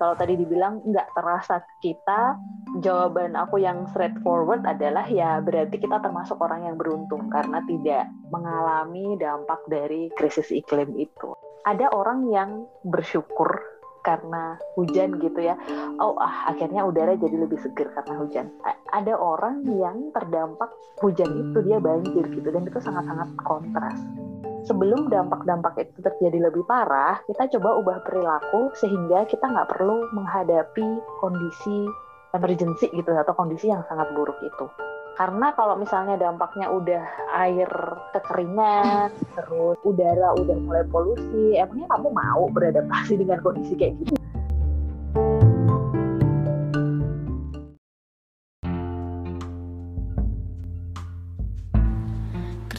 Kalau tadi dibilang nggak terasa kita, jawaban aku yang straightforward adalah ya berarti kita termasuk orang yang beruntung karena tidak mengalami dampak dari krisis iklim itu. Ada orang yang bersyukur karena hujan gitu ya. Oh, ah, akhirnya udara jadi lebih segar karena hujan. Ada orang yang terdampak hujan itu dia banjir gitu dan itu sangat-sangat kontras sebelum dampak-dampak itu terjadi lebih parah, kita coba ubah perilaku sehingga kita nggak perlu menghadapi kondisi emergency gitu atau kondisi yang sangat buruk itu. Karena kalau misalnya dampaknya udah air kekeringan, terus udara udah mulai polusi, emangnya kamu mau beradaptasi dengan kondisi kayak gitu?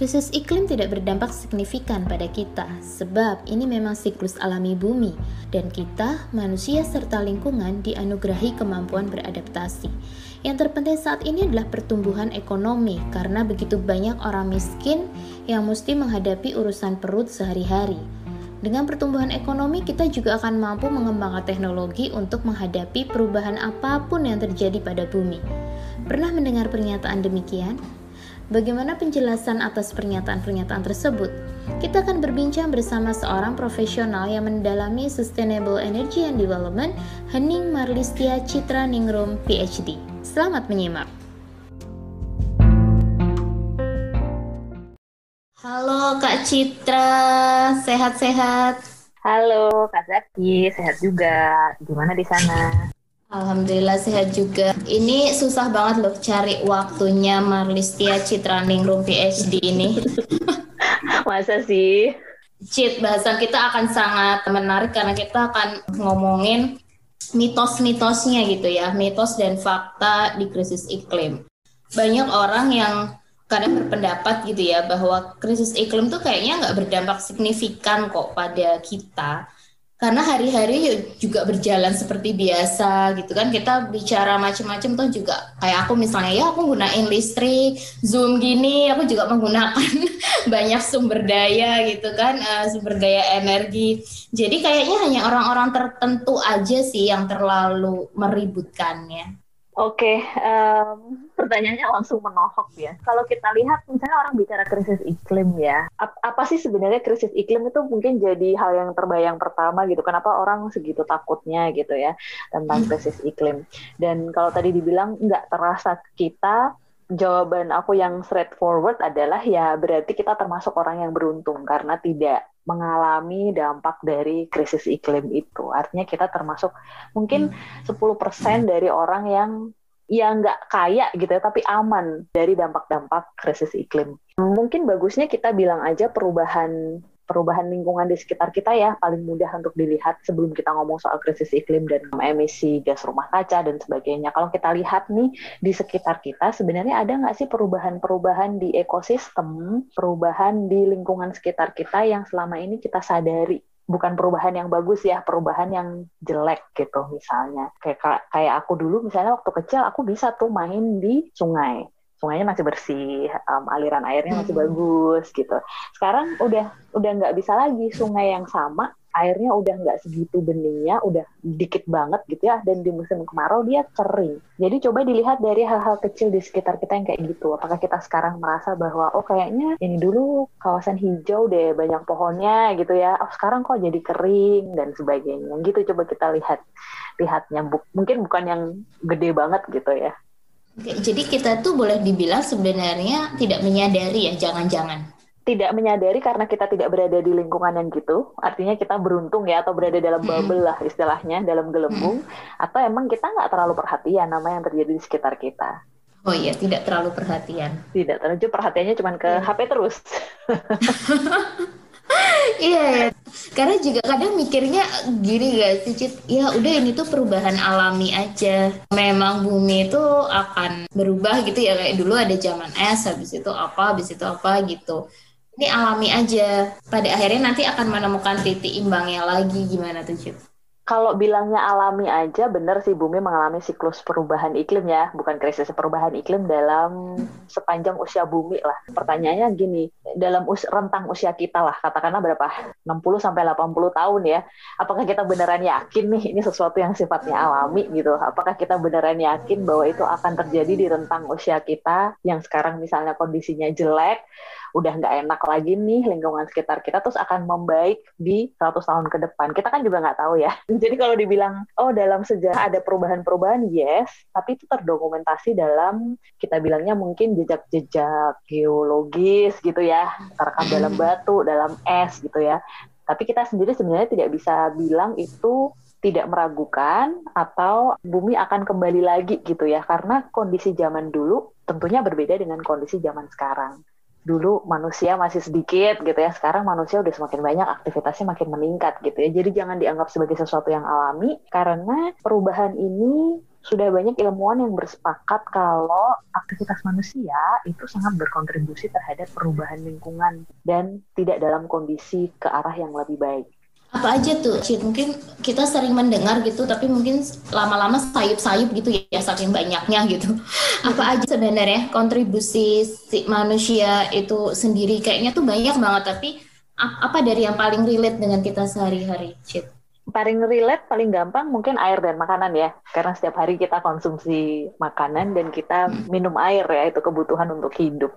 Krisis iklim tidak berdampak signifikan pada kita, sebab ini memang siklus alami bumi, dan kita, manusia serta lingkungan, dianugerahi kemampuan beradaptasi. Yang terpenting saat ini adalah pertumbuhan ekonomi, karena begitu banyak orang miskin yang mesti menghadapi urusan perut sehari-hari. Dengan pertumbuhan ekonomi, kita juga akan mampu mengembangkan teknologi untuk menghadapi perubahan apa pun yang terjadi pada bumi. Pernah mendengar pernyataan demikian? Bagaimana penjelasan atas pernyataan-pernyataan tersebut? Kita akan berbincang bersama seorang profesional yang mendalami Sustainable Energy and Development, Hening Marlistia Citra Ningrum, PhD. Selamat menyimak. Halo Kak Citra, sehat-sehat? Halo Kak Zaki, sehat juga. Gimana di sana? Alhamdulillah sehat juga. Ini susah banget loh cari waktunya Marlistia Citraningrum PhD ini. Masa sih? Cit, bahasan kita akan sangat menarik karena kita akan ngomongin mitos-mitosnya gitu ya, mitos dan fakta di krisis iklim. Banyak orang yang kadang berpendapat gitu ya bahwa krisis iklim tuh kayaknya nggak berdampak signifikan kok pada kita karena hari-hari juga berjalan seperti biasa gitu kan. Kita bicara macam-macam tuh juga. Kayak aku misalnya ya aku gunain listrik zoom gini aku juga menggunakan banyak sumber daya gitu kan uh, sumber daya energi. Jadi kayaknya hanya orang-orang tertentu aja sih yang terlalu meributkannya Oke, um, pertanyaannya langsung menohok ya. Kalau kita lihat, misalnya orang bicara krisis iklim ya, ap apa sih sebenarnya krisis iklim itu mungkin jadi hal yang terbayang pertama gitu. Kenapa orang segitu takutnya gitu ya tentang hmm. krisis iklim? Dan kalau tadi dibilang nggak terasa kita, jawaban aku yang straightforward adalah ya berarti kita termasuk orang yang beruntung karena tidak mengalami dampak dari krisis iklim itu. Artinya kita termasuk mungkin 10% hmm. dari orang yang yang nggak kaya gitu ya, tapi aman dari dampak-dampak krisis iklim. Mungkin bagusnya kita bilang aja perubahan perubahan lingkungan di sekitar kita ya paling mudah untuk dilihat sebelum kita ngomong soal krisis iklim dan emisi gas rumah kaca dan sebagainya. Kalau kita lihat nih di sekitar kita sebenarnya ada nggak sih perubahan-perubahan di ekosistem, perubahan di lingkungan sekitar kita yang selama ini kita sadari bukan perubahan yang bagus ya, perubahan yang jelek gitu misalnya. Kayak kayak aku dulu misalnya waktu kecil aku bisa tuh main di sungai sungainya masih bersih, um, aliran airnya masih hmm. bagus gitu. Sekarang udah udah nggak bisa lagi sungai yang sama, airnya udah nggak segitu beningnya, udah dikit banget gitu ya. Dan di musim kemarau dia kering. Jadi coba dilihat dari hal-hal kecil di sekitar kita yang kayak gitu. Apakah kita sekarang merasa bahwa oh kayaknya ini dulu kawasan hijau deh banyak pohonnya gitu ya. Oh sekarang kok jadi kering dan sebagainya. Gitu coba kita lihat lihatnya. Mungkin bukan yang gede banget gitu ya jadi kita tuh boleh dibilang sebenarnya tidak menyadari ya, jangan-jangan. Tidak menyadari karena kita tidak berada di lingkungan yang gitu, artinya kita beruntung ya atau berada dalam bubble lah istilahnya, dalam gelembung, atau emang kita nggak terlalu perhatian nama yang terjadi di sekitar kita. Oh iya, tidak terlalu perhatian. Tidak terlalu, perhatiannya cuma ke HP iya. terus. iya ya karena juga kadang mikirnya gini guys Cicit. Ya udah ini tuh perubahan alami aja. Memang bumi itu akan berubah gitu ya. Kayak dulu ada zaman es habis itu apa habis itu apa gitu. Ini alami aja. Pada akhirnya nanti akan menemukan titik imbangnya lagi. Gimana tuh Cit? Kalau bilangnya alami aja, benar sih bumi mengalami siklus perubahan iklim ya, bukan krisis perubahan iklim dalam sepanjang usia bumi lah. Pertanyaannya gini, dalam us rentang usia kita lah, katakanlah berapa? 60 sampai 80 tahun ya. Apakah kita beneran yakin nih ini sesuatu yang sifatnya alami gitu? Apakah kita beneran yakin bahwa itu akan terjadi di rentang usia kita yang sekarang misalnya kondisinya jelek, udah nggak enak lagi nih lingkungan sekitar kita terus akan membaik di 100 tahun ke depan. Kita kan juga nggak tahu ya. Jadi kalau dibilang oh dalam sejarah ada perubahan-perubahan, yes, tapi itu terdokumentasi dalam kita bilangnya mungkin jejak-jejak geologis gitu ya, terekam dalam batu, dalam es gitu ya. Tapi kita sendiri sebenarnya tidak bisa bilang itu tidak meragukan atau bumi akan kembali lagi gitu ya karena kondisi zaman dulu tentunya berbeda dengan kondisi zaman sekarang dulu manusia masih sedikit gitu ya sekarang manusia udah semakin banyak aktivitasnya makin meningkat gitu ya. Jadi jangan dianggap sebagai sesuatu yang alami karena perubahan ini sudah banyak ilmuwan yang bersepakat kalau aktivitas manusia itu sangat berkontribusi terhadap perubahan lingkungan dan tidak dalam kondisi ke arah yang lebih baik apa aja tuh? Cid mungkin kita sering mendengar gitu tapi mungkin lama-lama sayup-sayup gitu ya saking banyaknya gitu. Apa aja sebenarnya kontribusi si manusia itu sendiri? Kayaknya tuh banyak banget tapi apa dari yang paling relate dengan kita sehari-hari Cid paling relate paling gampang mungkin air dan makanan ya. Karena setiap hari kita konsumsi makanan dan kita hmm. minum air ya itu kebutuhan untuk hidup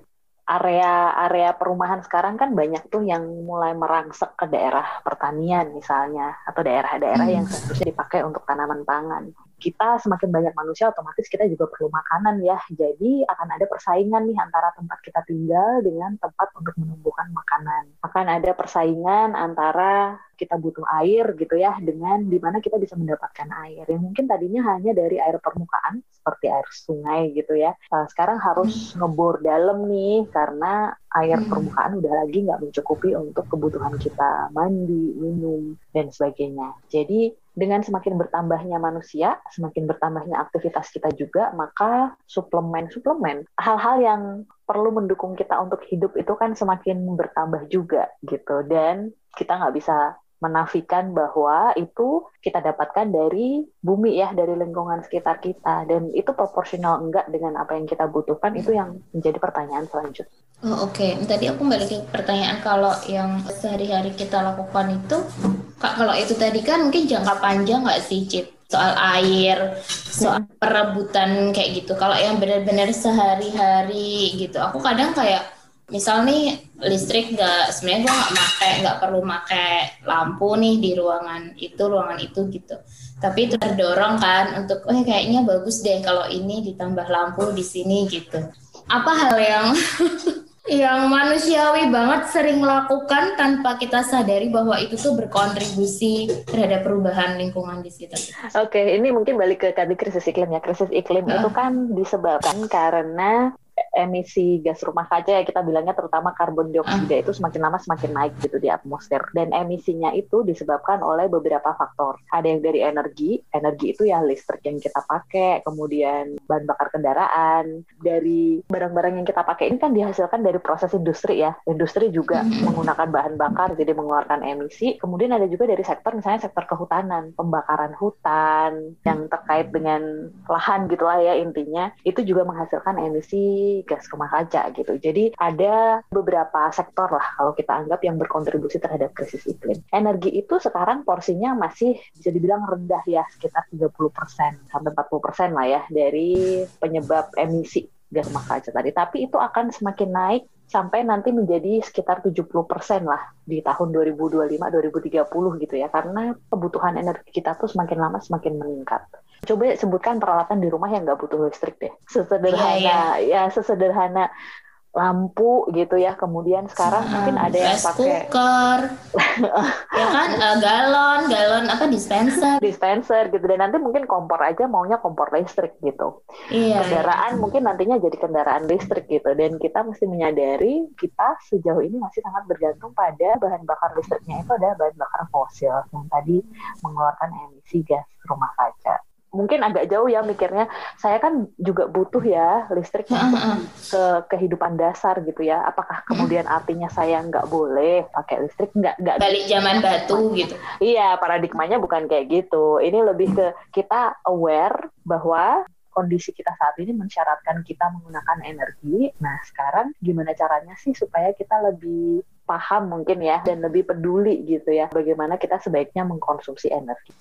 area-area perumahan sekarang kan banyak tuh yang mulai merangsek ke daerah pertanian misalnya atau daerah-daerah hmm. yang seharusnya dipakai untuk tanaman pangan. Kita semakin banyak manusia otomatis kita juga perlu makanan ya. Jadi akan ada persaingan nih antara tempat kita tinggal dengan tempat untuk menumbuhkan makanan. Akan ada persaingan antara kita butuh air gitu ya dengan di mana kita bisa mendapatkan air yang mungkin tadinya hanya dari air permukaan seperti air sungai gitu ya uh, sekarang harus hmm. ngebor dalam nih karena air hmm. permukaan udah lagi nggak mencukupi untuk kebutuhan kita mandi minum dan sebagainya jadi dengan semakin bertambahnya manusia, semakin bertambahnya aktivitas kita juga, maka suplemen-suplemen, hal-hal yang perlu mendukung kita untuk hidup itu kan semakin bertambah juga gitu. Dan kita nggak bisa menafikan bahwa itu kita dapatkan dari bumi ya dari lingkungan sekitar kita dan itu proporsional enggak dengan apa yang kita butuhkan itu yang menjadi pertanyaan selanjutnya. Oh, Oke, okay. tadi aku balik ke pertanyaan kalau yang sehari-hari kita lakukan itu, kak kalau itu tadi kan mungkin jangka panjang nggak sih, Cip? Soal air, soal perebutan kayak gitu. Kalau yang benar-benar sehari-hari gitu, aku kadang kayak misal nih listrik nggak sebenarnya gue nggak pakai nggak perlu pakai lampu nih di ruangan itu ruangan itu gitu tapi itu terdorong kan untuk oh kayaknya bagus deh kalau ini ditambah lampu di sini gitu apa hal yang yang manusiawi banget sering lakukan tanpa kita sadari bahwa itu tuh berkontribusi terhadap perubahan lingkungan di sekitar. Oke, okay, ini mungkin balik ke tadi krisis iklim ya. Krisis iklim uh. itu kan disebabkan karena emisi gas rumah kaca ya kita bilangnya terutama karbon dioksida itu semakin lama semakin naik gitu di atmosfer. Dan emisinya itu disebabkan oleh beberapa faktor. Ada yang dari energi energi itu ya listrik yang kita pakai kemudian bahan bakar kendaraan. Dari barang-barang yang kita pakai ini kan dihasilkan dari proses industri ya. Industri juga menggunakan bahan bakar jadi mengeluarkan emisi. Kemudian ada juga dari sektor misalnya sektor kehutanan pembakaran hutan yang terkait dengan lahan gitulah ya intinya. Itu juga menghasilkan emisi gas rumah kaca gitu. Jadi ada beberapa sektor lah kalau kita anggap yang berkontribusi terhadap krisis iklim. Energi itu sekarang porsinya masih bisa dibilang rendah ya, sekitar 30% sampai 40% lah ya dari penyebab emisi gas rumah kaca tadi. Tapi itu akan semakin naik sampai nanti menjadi sekitar 70% lah di tahun 2025-2030 gitu ya. Karena kebutuhan energi kita tuh semakin lama semakin meningkat. Coba sebutkan peralatan di rumah yang nggak butuh listrik deh. Sesederhana, yeah, yeah. ya sesederhana lampu gitu ya. Kemudian sekarang hmm, mungkin ada yang pakai cooker, ya kan uh, galon, galon apa dispenser, dispenser gitu. Dan nanti mungkin kompor aja maunya kompor listrik gitu. Iya, kendaraan iya. mungkin nantinya jadi kendaraan listrik gitu. Dan kita mesti menyadari kita sejauh ini masih sangat bergantung pada bahan bakar listriknya itu adalah bahan bakar fosil yang tadi mengeluarkan emisi gas rumah kaca mungkin agak jauh ya mikirnya. Saya kan juga butuh ya listrik untuk ke kehidupan dasar gitu ya. Apakah kemudian artinya saya nggak boleh pakai listrik? Nggak nggak. Balik zaman batu gitu. Iya, paradigmanya bukan kayak gitu. Ini lebih ke kita aware bahwa kondisi kita saat ini mensyaratkan kita menggunakan energi. Nah, sekarang gimana caranya sih supaya kita lebih paham mungkin ya dan lebih peduli gitu ya bagaimana kita sebaiknya mengkonsumsi energi.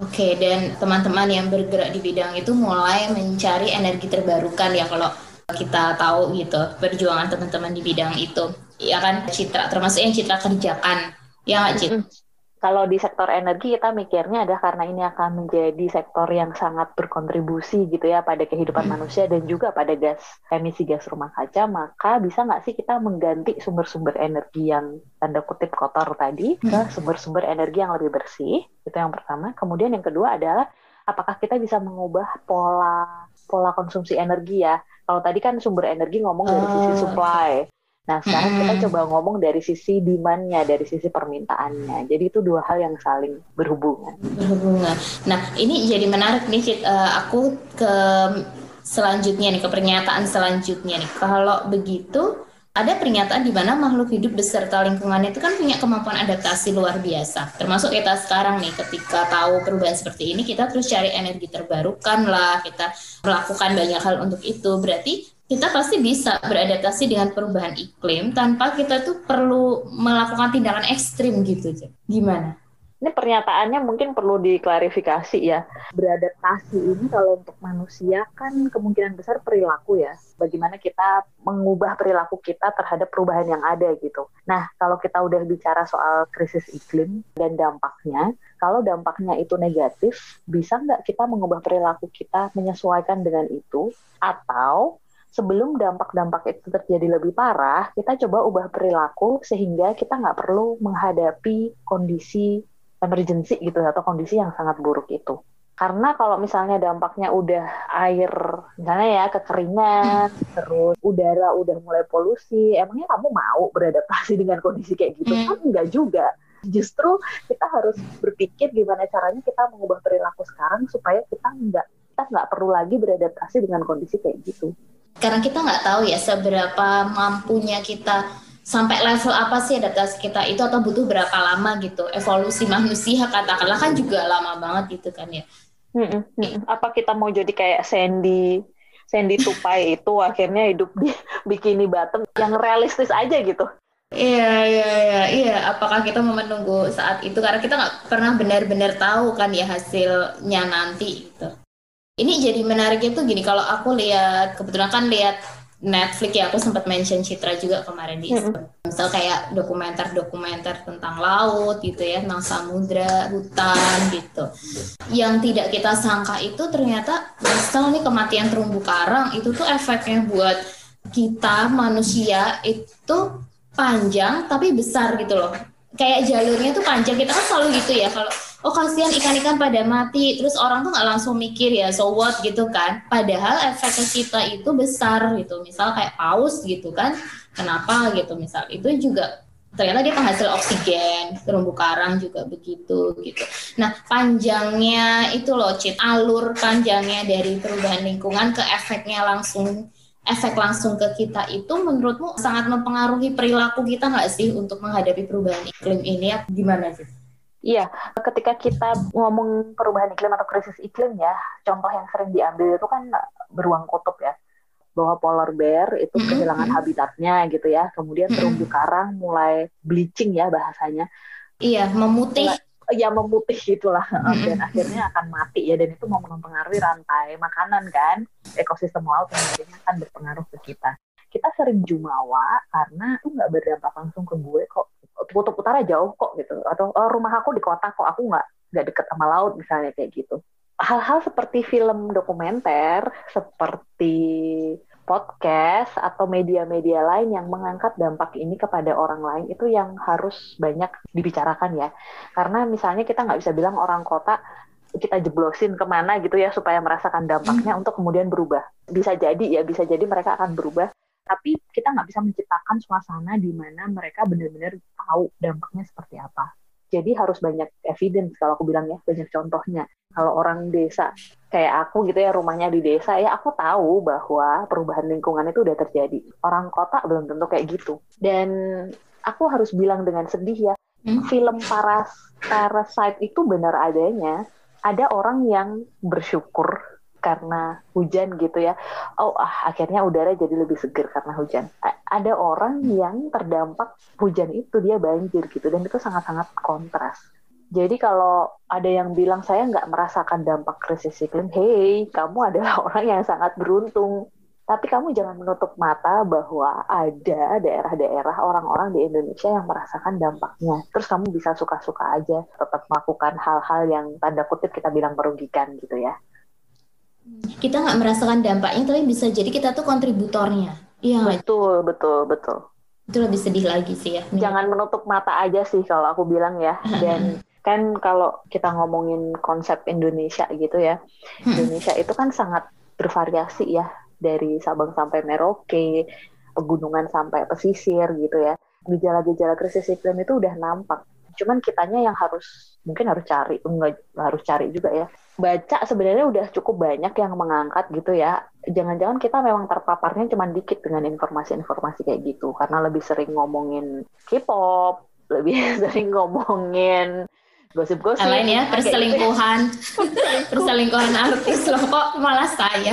Oke, dan teman-teman yang bergerak di bidang itu mulai mencari energi terbarukan ya kalau kita tahu gitu perjuangan teman-teman di bidang itu. Ya kan citra termasuk yang citra kerjakan. Ya nggak Citra? Kalau di sektor energi kita mikirnya adalah karena ini akan menjadi sektor yang sangat berkontribusi gitu ya pada kehidupan hmm. manusia dan juga pada gas emisi gas rumah kaca maka bisa nggak sih kita mengganti sumber-sumber energi yang tanda kutip kotor tadi ke hmm. sumber-sumber energi yang lebih bersih? Itu yang pertama. Kemudian yang kedua adalah apakah kita bisa mengubah pola pola konsumsi energi ya? Kalau tadi kan sumber energi ngomong dari sisi oh, supply Nah, sekarang kita coba ngomong dari sisi demand-nya, dari sisi permintaannya. Jadi itu dua hal yang saling berhubungan. Berhubungan. Nah, ini jadi menarik nih, Cid. Uh, aku ke selanjutnya nih, ke pernyataan selanjutnya nih. Kalau begitu, ada pernyataan di mana makhluk hidup beserta lingkungannya itu kan punya kemampuan adaptasi luar biasa. Termasuk kita sekarang nih, ketika tahu perubahan seperti ini, kita terus cari energi terbarukan lah, kita melakukan banyak hal untuk itu. Berarti kita pasti bisa beradaptasi dengan perubahan iklim tanpa kita tuh perlu melakukan tindakan ekstrim gitu. Gimana? Ini pernyataannya mungkin perlu diklarifikasi ya. Beradaptasi ini kalau untuk manusia kan kemungkinan besar perilaku ya. Bagaimana kita mengubah perilaku kita terhadap perubahan yang ada gitu. Nah, kalau kita udah bicara soal krisis iklim dan dampaknya, kalau dampaknya itu negatif, bisa nggak kita mengubah perilaku kita menyesuaikan dengan itu? Atau sebelum dampak-dampak itu terjadi lebih parah, kita coba ubah perilaku sehingga kita nggak perlu menghadapi kondisi emergency gitu atau kondisi yang sangat buruk itu. Karena kalau misalnya dampaknya udah air, misalnya ya kekeringan, terus udara udah mulai polusi, emangnya kamu mau beradaptasi dengan kondisi kayak gitu? Hmm. Kan enggak juga. Justru kita harus berpikir gimana caranya kita mengubah perilaku sekarang supaya kita nggak kita nggak perlu lagi beradaptasi dengan kondisi kayak gitu karena kita nggak tahu ya seberapa mampunya kita sampai level apa sih adaptasi kita itu atau butuh berapa lama gitu evolusi manusia katakanlah kan juga lama banget gitu kan ya hmm, hmm. apa kita mau jadi kayak Sandy Sandy Tupai itu akhirnya hidup di bikini bottom yang realistis aja gitu Iya, iya, iya, iya. Apakah kita mau menunggu saat itu? Karena kita nggak pernah benar-benar tahu kan ya hasilnya nanti gitu ini jadi menarik itu gini kalau aku lihat kebetulan kan lihat Netflix ya aku sempat mention Citra juga kemarin di mm-hmm. misal kayak dokumenter-dokumenter tentang laut gitu ya tentang samudra hutan gitu. Yang tidak kita sangka itu ternyata misal nih kematian terumbu karang itu tuh efeknya buat kita manusia itu panjang tapi besar gitu loh. Kayak jalurnya tuh panjang. Kita kan selalu gitu ya kalau oh kasihan ikan-ikan pada mati. Terus orang tuh nggak langsung mikir ya so what gitu kan. Padahal efek ke kita itu besar gitu. Misal kayak paus gitu kan. Kenapa gitu? Misal itu juga ternyata dia penghasil oksigen terumbu karang juga begitu gitu. Nah panjangnya itu loh cit alur panjangnya dari perubahan lingkungan ke efeknya langsung efek langsung ke kita itu menurutmu sangat mempengaruhi perilaku kita nggak sih untuk menghadapi perubahan iklim ini? Ya gimana sih Iya, ketika kita ngomong perubahan iklim atau krisis iklim ya, contoh yang sering diambil itu kan beruang kutub ya, bahwa polar bear itu mm-hmm. kehilangan habitatnya gitu ya, kemudian terumbu karang mulai bleaching ya bahasanya. Iya, memutih. Ya memutih gitulah, mm-hmm. dan akhirnya akan mati ya, dan itu mau mempengaruhi rantai makanan kan, ekosistem laut yang akhirnya akan berpengaruh ke kita. Kita sering jumawa karena itu nggak berdampak langsung ke gue kok kutub utara jauh kok gitu. Atau oh, rumah aku di kota kok aku nggak nggak deket sama laut misalnya kayak gitu. Hal-hal seperti film dokumenter seperti podcast atau media-media lain yang mengangkat dampak ini kepada orang lain itu yang harus banyak dibicarakan ya. Karena misalnya kita nggak bisa bilang orang kota kita jeblosin ke mana gitu ya supaya merasakan dampaknya hmm. untuk kemudian berubah. Bisa jadi ya bisa jadi mereka akan berubah tapi kita nggak bisa menciptakan suasana di mana mereka benar-benar tahu dampaknya seperti apa. Jadi harus banyak evidence kalau aku bilang ya, banyak contohnya. Kalau orang desa kayak aku gitu ya rumahnya di desa ya aku tahu bahwa perubahan lingkungan itu udah terjadi. Orang kota belum tentu kayak gitu. Dan aku harus bilang dengan sedih ya, hmm? film Paras Parasite itu benar adanya. Ada orang yang bersyukur karena hujan gitu ya. Oh, ah, akhirnya udara jadi lebih segar karena hujan. A ada orang yang terdampak hujan itu dia banjir gitu dan itu sangat-sangat kontras. Jadi kalau ada yang bilang saya nggak merasakan dampak krisis iklim, hey, kamu adalah orang yang sangat beruntung. Tapi kamu jangan menutup mata bahwa ada daerah-daerah orang-orang di Indonesia yang merasakan dampaknya. Terus kamu bisa suka-suka aja tetap melakukan hal-hal yang tanda kutip kita bilang merugikan gitu ya. Kita nggak merasakan dampaknya, tapi bisa jadi kita tuh kontributornya. Iya. Betul, betul, betul. Itu lebih sedih lagi sih ya. Jangan menutup mata aja sih kalau aku bilang ya. Dan kan kalau kita ngomongin konsep Indonesia gitu ya, hmm. Indonesia itu kan sangat bervariasi ya dari Sabang sampai Merauke, pegunungan sampai pesisir gitu ya. Gejala-gejala krisis iklim itu udah nampak. Cuman kitanya yang harus mungkin harus cari, enggak harus cari juga ya. Baca sebenarnya udah cukup banyak yang mengangkat gitu ya. Jangan-jangan kita memang terpaparnya cuma dikit dengan informasi-informasi kayak gitu karena lebih sering ngomongin K-pop, lebih sering ngomongin gosip-gosip. Lain ya gitu. perselingkuhan. Perselingkuhan artis loh kok malah saya?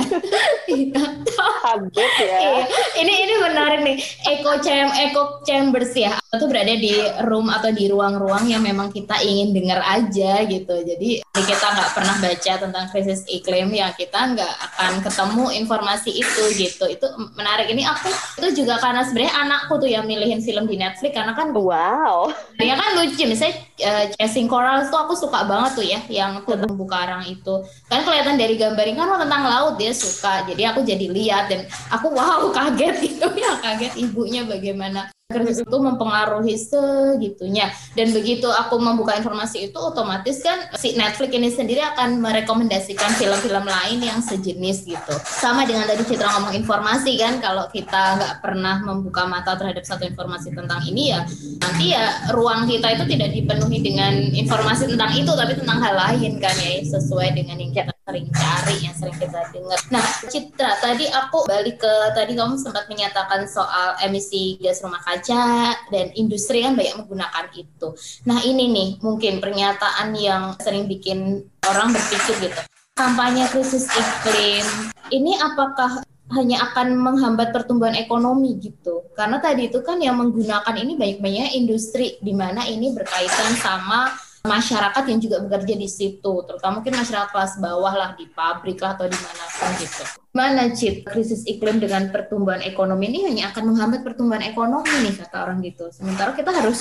Habis ya. Iya. ini ini menarik nih. Echo chamber echo chambers ya. Itu berada di room atau di ruang-ruang yang memang kita ingin dengar aja gitu. Jadi kita nggak pernah baca tentang krisis iklim ya kita nggak akan ketemu informasi itu gitu. Itu menarik. Ini aku itu juga karena sebenarnya anakku tuh yang milihin film di Netflix karena kan wow. Dia kan lucu. Misalnya uh, Chasing Coral Coral itu aku suka banget tuh ya yang tentang buku karang itu. Kan kelihatan dari gambarnya kan tentang laut dia suka. Jadi aku jadi lihat dan aku wow kaget gitu ya kaget ibunya bagaimana krisis itu mempengaruhi segitunya. Dan begitu aku membuka informasi itu otomatis kan si Netflix ini sendiri akan merekomendasikan film-film lain yang sejenis gitu. Sama dengan tadi Citra ngomong informasi kan kalau kita nggak pernah membuka mata terhadap satu informasi tentang ini ya nanti ya ruang kita itu tidak dipenuhi dengan informasi tentang itu tapi tentang hal lain kan ya sesuai dengan yang kita sering cari yang sering kita dengar. Nah, Citra, tadi aku balik ke tadi kamu sempat menyatakan soal emisi gas rumah kaca dan industri kan banyak menggunakan itu. Nah, ini nih mungkin pernyataan yang sering bikin orang berpikir gitu. Kampanye krisis iklim ini apakah hanya akan menghambat pertumbuhan ekonomi gitu. Karena tadi itu kan yang menggunakan ini banyak-banyak industri di mana ini berkaitan sama masyarakat yang juga bekerja di situ, terutama mungkin masyarakat kelas bawah lah di pabrik lah atau di mana pun gitu. Mana Cip, krisis iklim dengan pertumbuhan ekonomi ini hanya akan menghambat pertumbuhan ekonomi nih kata orang gitu. Sementara kita harus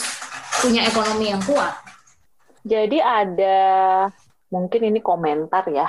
punya ekonomi yang kuat. Jadi ada mungkin ini komentar ya.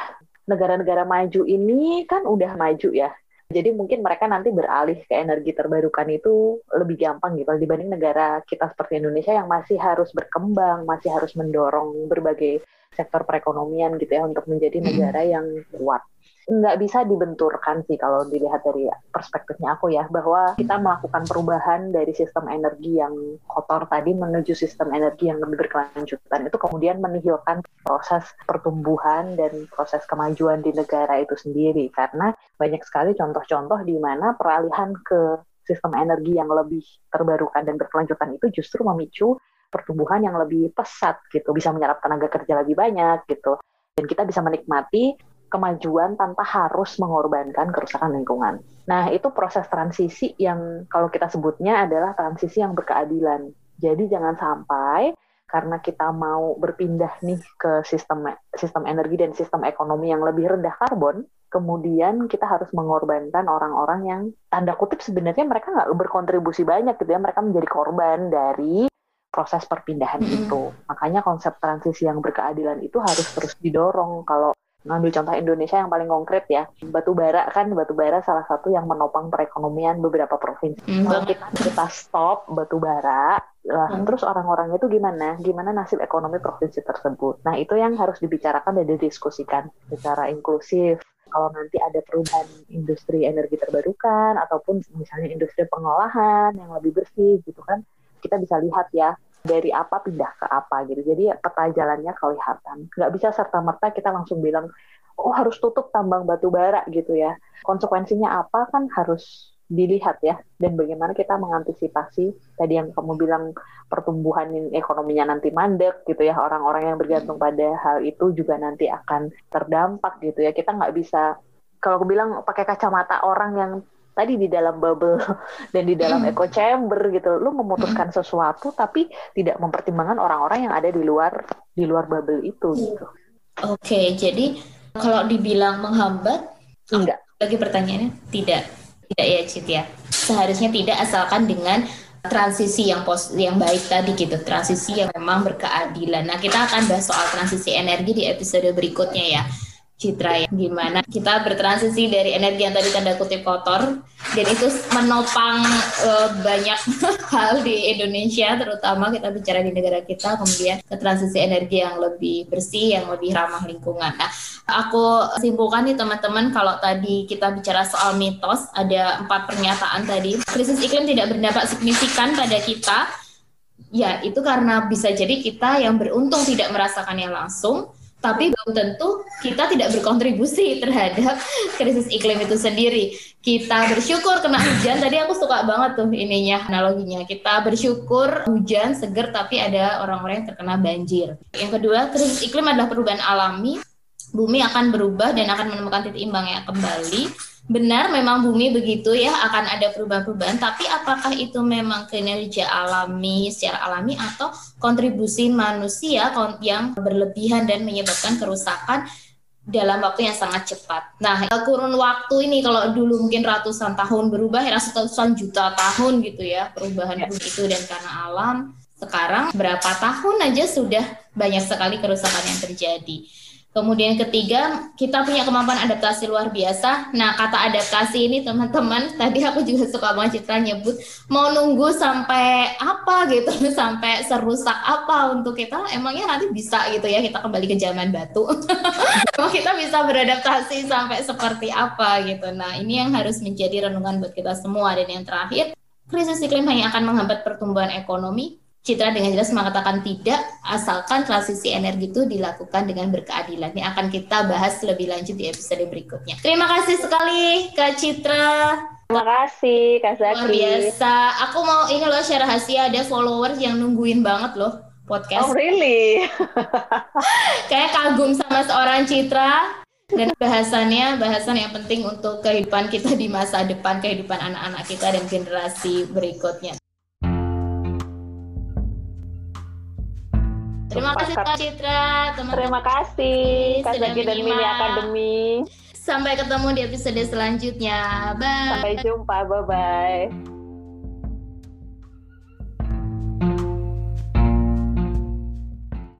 Negara-negara maju ini kan udah maju ya. Jadi mungkin mereka nanti beralih ke energi terbarukan itu lebih gampang gitu dibanding negara kita seperti Indonesia yang masih harus berkembang, masih harus mendorong berbagai sektor perekonomian gitu ya untuk menjadi negara yang kuat nggak bisa dibenturkan sih kalau dilihat dari perspektifnya aku ya bahwa kita melakukan perubahan dari sistem energi yang kotor tadi menuju sistem energi yang lebih berkelanjutan. Itu kemudian menihilkan proses pertumbuhan dan proses kemajuan di negara itu sendiri. Karena banyak sekali contoh-contoh di mana peralihan ke sistem energi yang lebih terbarukan dan berkelanjutan itu justru memicu pertumbuhan yang lebih pesat gitu. Bisa menyerap tenaga kerja lebih banyak gitu. Dan kita bisa menikmati kemajuan tanpa harus mengorbankan kerusakan lingkungan. Nah, itu proses transisi yang kalau kita sebutnya adalah transisi yang berkeadilan. Jadi jangan sampai karena kita mau berpindah nih ke sistem sistem energi dan sistem ekonomi yang lebih rendah karbon, kemudian kita harus mengorbankan orang-orang yang tanda kutip sebenarnya mereka nggak berkontribusi banyak gitu ya, mereka menjadi korban dari proses perpindahan mm -hmm. itu. Makanya konsep transisi yang berkeadilan itu harus terus didorong. Kalau ngambil contoh Indonesia yang paling konkret ya. Batu bara kan batu bara salah satu yang menopang perekonomian beberapa provinsi. Mm, kalau kita kita stop batu bara lah mm. terus orang-orangnya itu gimana? Gimana nasib ekonomi provinsi tersebut? Nah itu yang harus dibicarakan dan didiskusikan secara inklusif. Kalau nanti ada perubahan industri energi terbarukan ataupun misalnya industri pengolahan yang lebih bersih gitu kan kita bisa lihat ya dari apa pindah ke apa gitu. Jadi peta jalannya kelihatan. Nggak bisa serta-merta kita langsung bilang, oh harus tutup tambang batu bara gitu ya. Konsekuensinya apa kan harus dilihat ya dan bagaimana kita mengantisipasi tadi yang kamu bilang pertumbuhan ekonominya nanti mandek gitu ya orang-orang yang bergantung pada hal itu juga nanti akan terdampak gitu ya kita nggak bisa kalau aku bilang pakai kacamata orang yang tadi di dalam bubble dan di dalam echo chamber gitu. Lu memutuskan sesuatu tapi tidak mempertimbangkan orang-orang yang ada di luar di luar bubble itu gitu. Oke okay, jadi kalau dibilang menghambat enggak. lagi pertanyaannya tidak. Tidak ya Cit ya? Seharusnya tidak asalkan dengan transisi yang pos yang baik tadi gitu. Transisi yang memang berkeadilan. Nah kita akan bahas soal transisi energi di episode berikutnya ya Citra ya. Gimana? Kita bertransisi dari energi yang tadi tanda kutip kotor dan itu menopang uh, banyak hal di Indonesia terutama kita bicara di negara kita kemudian ke transisi energi yang lebih bersih yang lebih ramah lingkungan. Nah, aku simpulkan nih teman-teman kalau tadi kita bicara soal mitos ada empat pernyataan tadi. Krisis iklim tidak berdampak signifikan pada kita. Ya itu karena bisa jadi kita yang beruntung tidak merasakannya langsung tapi belum tentu kita tidak berkontribusi terhadap krisis iklim itu sendiri. Kita bersyukur kena hujan. Tadi aku suka banget tuh ininya analoginya. Kita bersyukur hujan seger tapi ada orang-orang yang terkena banjir. Yang kedua, krisis iklim adalah perubahan alami. Bumi akan berubah dan akan menemukan titik imbangnya kembali benar memang bumi begitu ya akan ada perubahan-perubahan tapi apakah itu memang kinerja alami secara alami atau kontribusi manusia yang berlebihan dan menyebabkan kerusakan dalam waktu yang sangat cepat. Nah, kurun waktu ini kalau dulu mungkin ratusan tahun berubah, ya ratusan juta tahun gitu ya perubahan ya. bumi itu dan karena alam. Sekarang berapa tahun aja sudah banyak sekali kerusakan yang terjadi. Kemudian ketiga, kita punya kemampuan adaptasi luar biasa. Nah, kata adaptasi ini teman-teman, tadi aku juga suka banget Citra nyebut, mau nunggu sampai apa gitu, sampai serusak apa untuk kita, emangnya nanti bisa gitu ya, kita kembali ke zaman batu. Emang kita bisa beradaptasi sampai seperti apa gitu. Nah, ini yang harus menjadi renungan buat kita semua. Dan yang terakhir, krisis iklim hanya akan menghambat pertumbuhan ekonomi, Citra dengan jelas mengatakan tidak, asalkan transisi energi itu dilakukan dengan berkeadilan. Ini akan kita bahas lebih lanjut di episode berikutnya. Terima kasih sekali Kak Citra. Terima kasih Kak Zaki. Luar biasa. Aku mau ini loh share rahasia ada followers yang nungguin banget loh podcast. Oh really? Kayak kagum sama seorang Citra dan bahasannya bahasan yang penting untuk kehidupan kita di masa depan, kehidupan anak-anak kita dan generasi berikutnya. Terima kasih Kak Citra, teman Terima kasih Kak Zaki dan Mini Akademi. Sampai ketemu di episode selanjutnya. Bye. Sampai jumpa. Bye bye.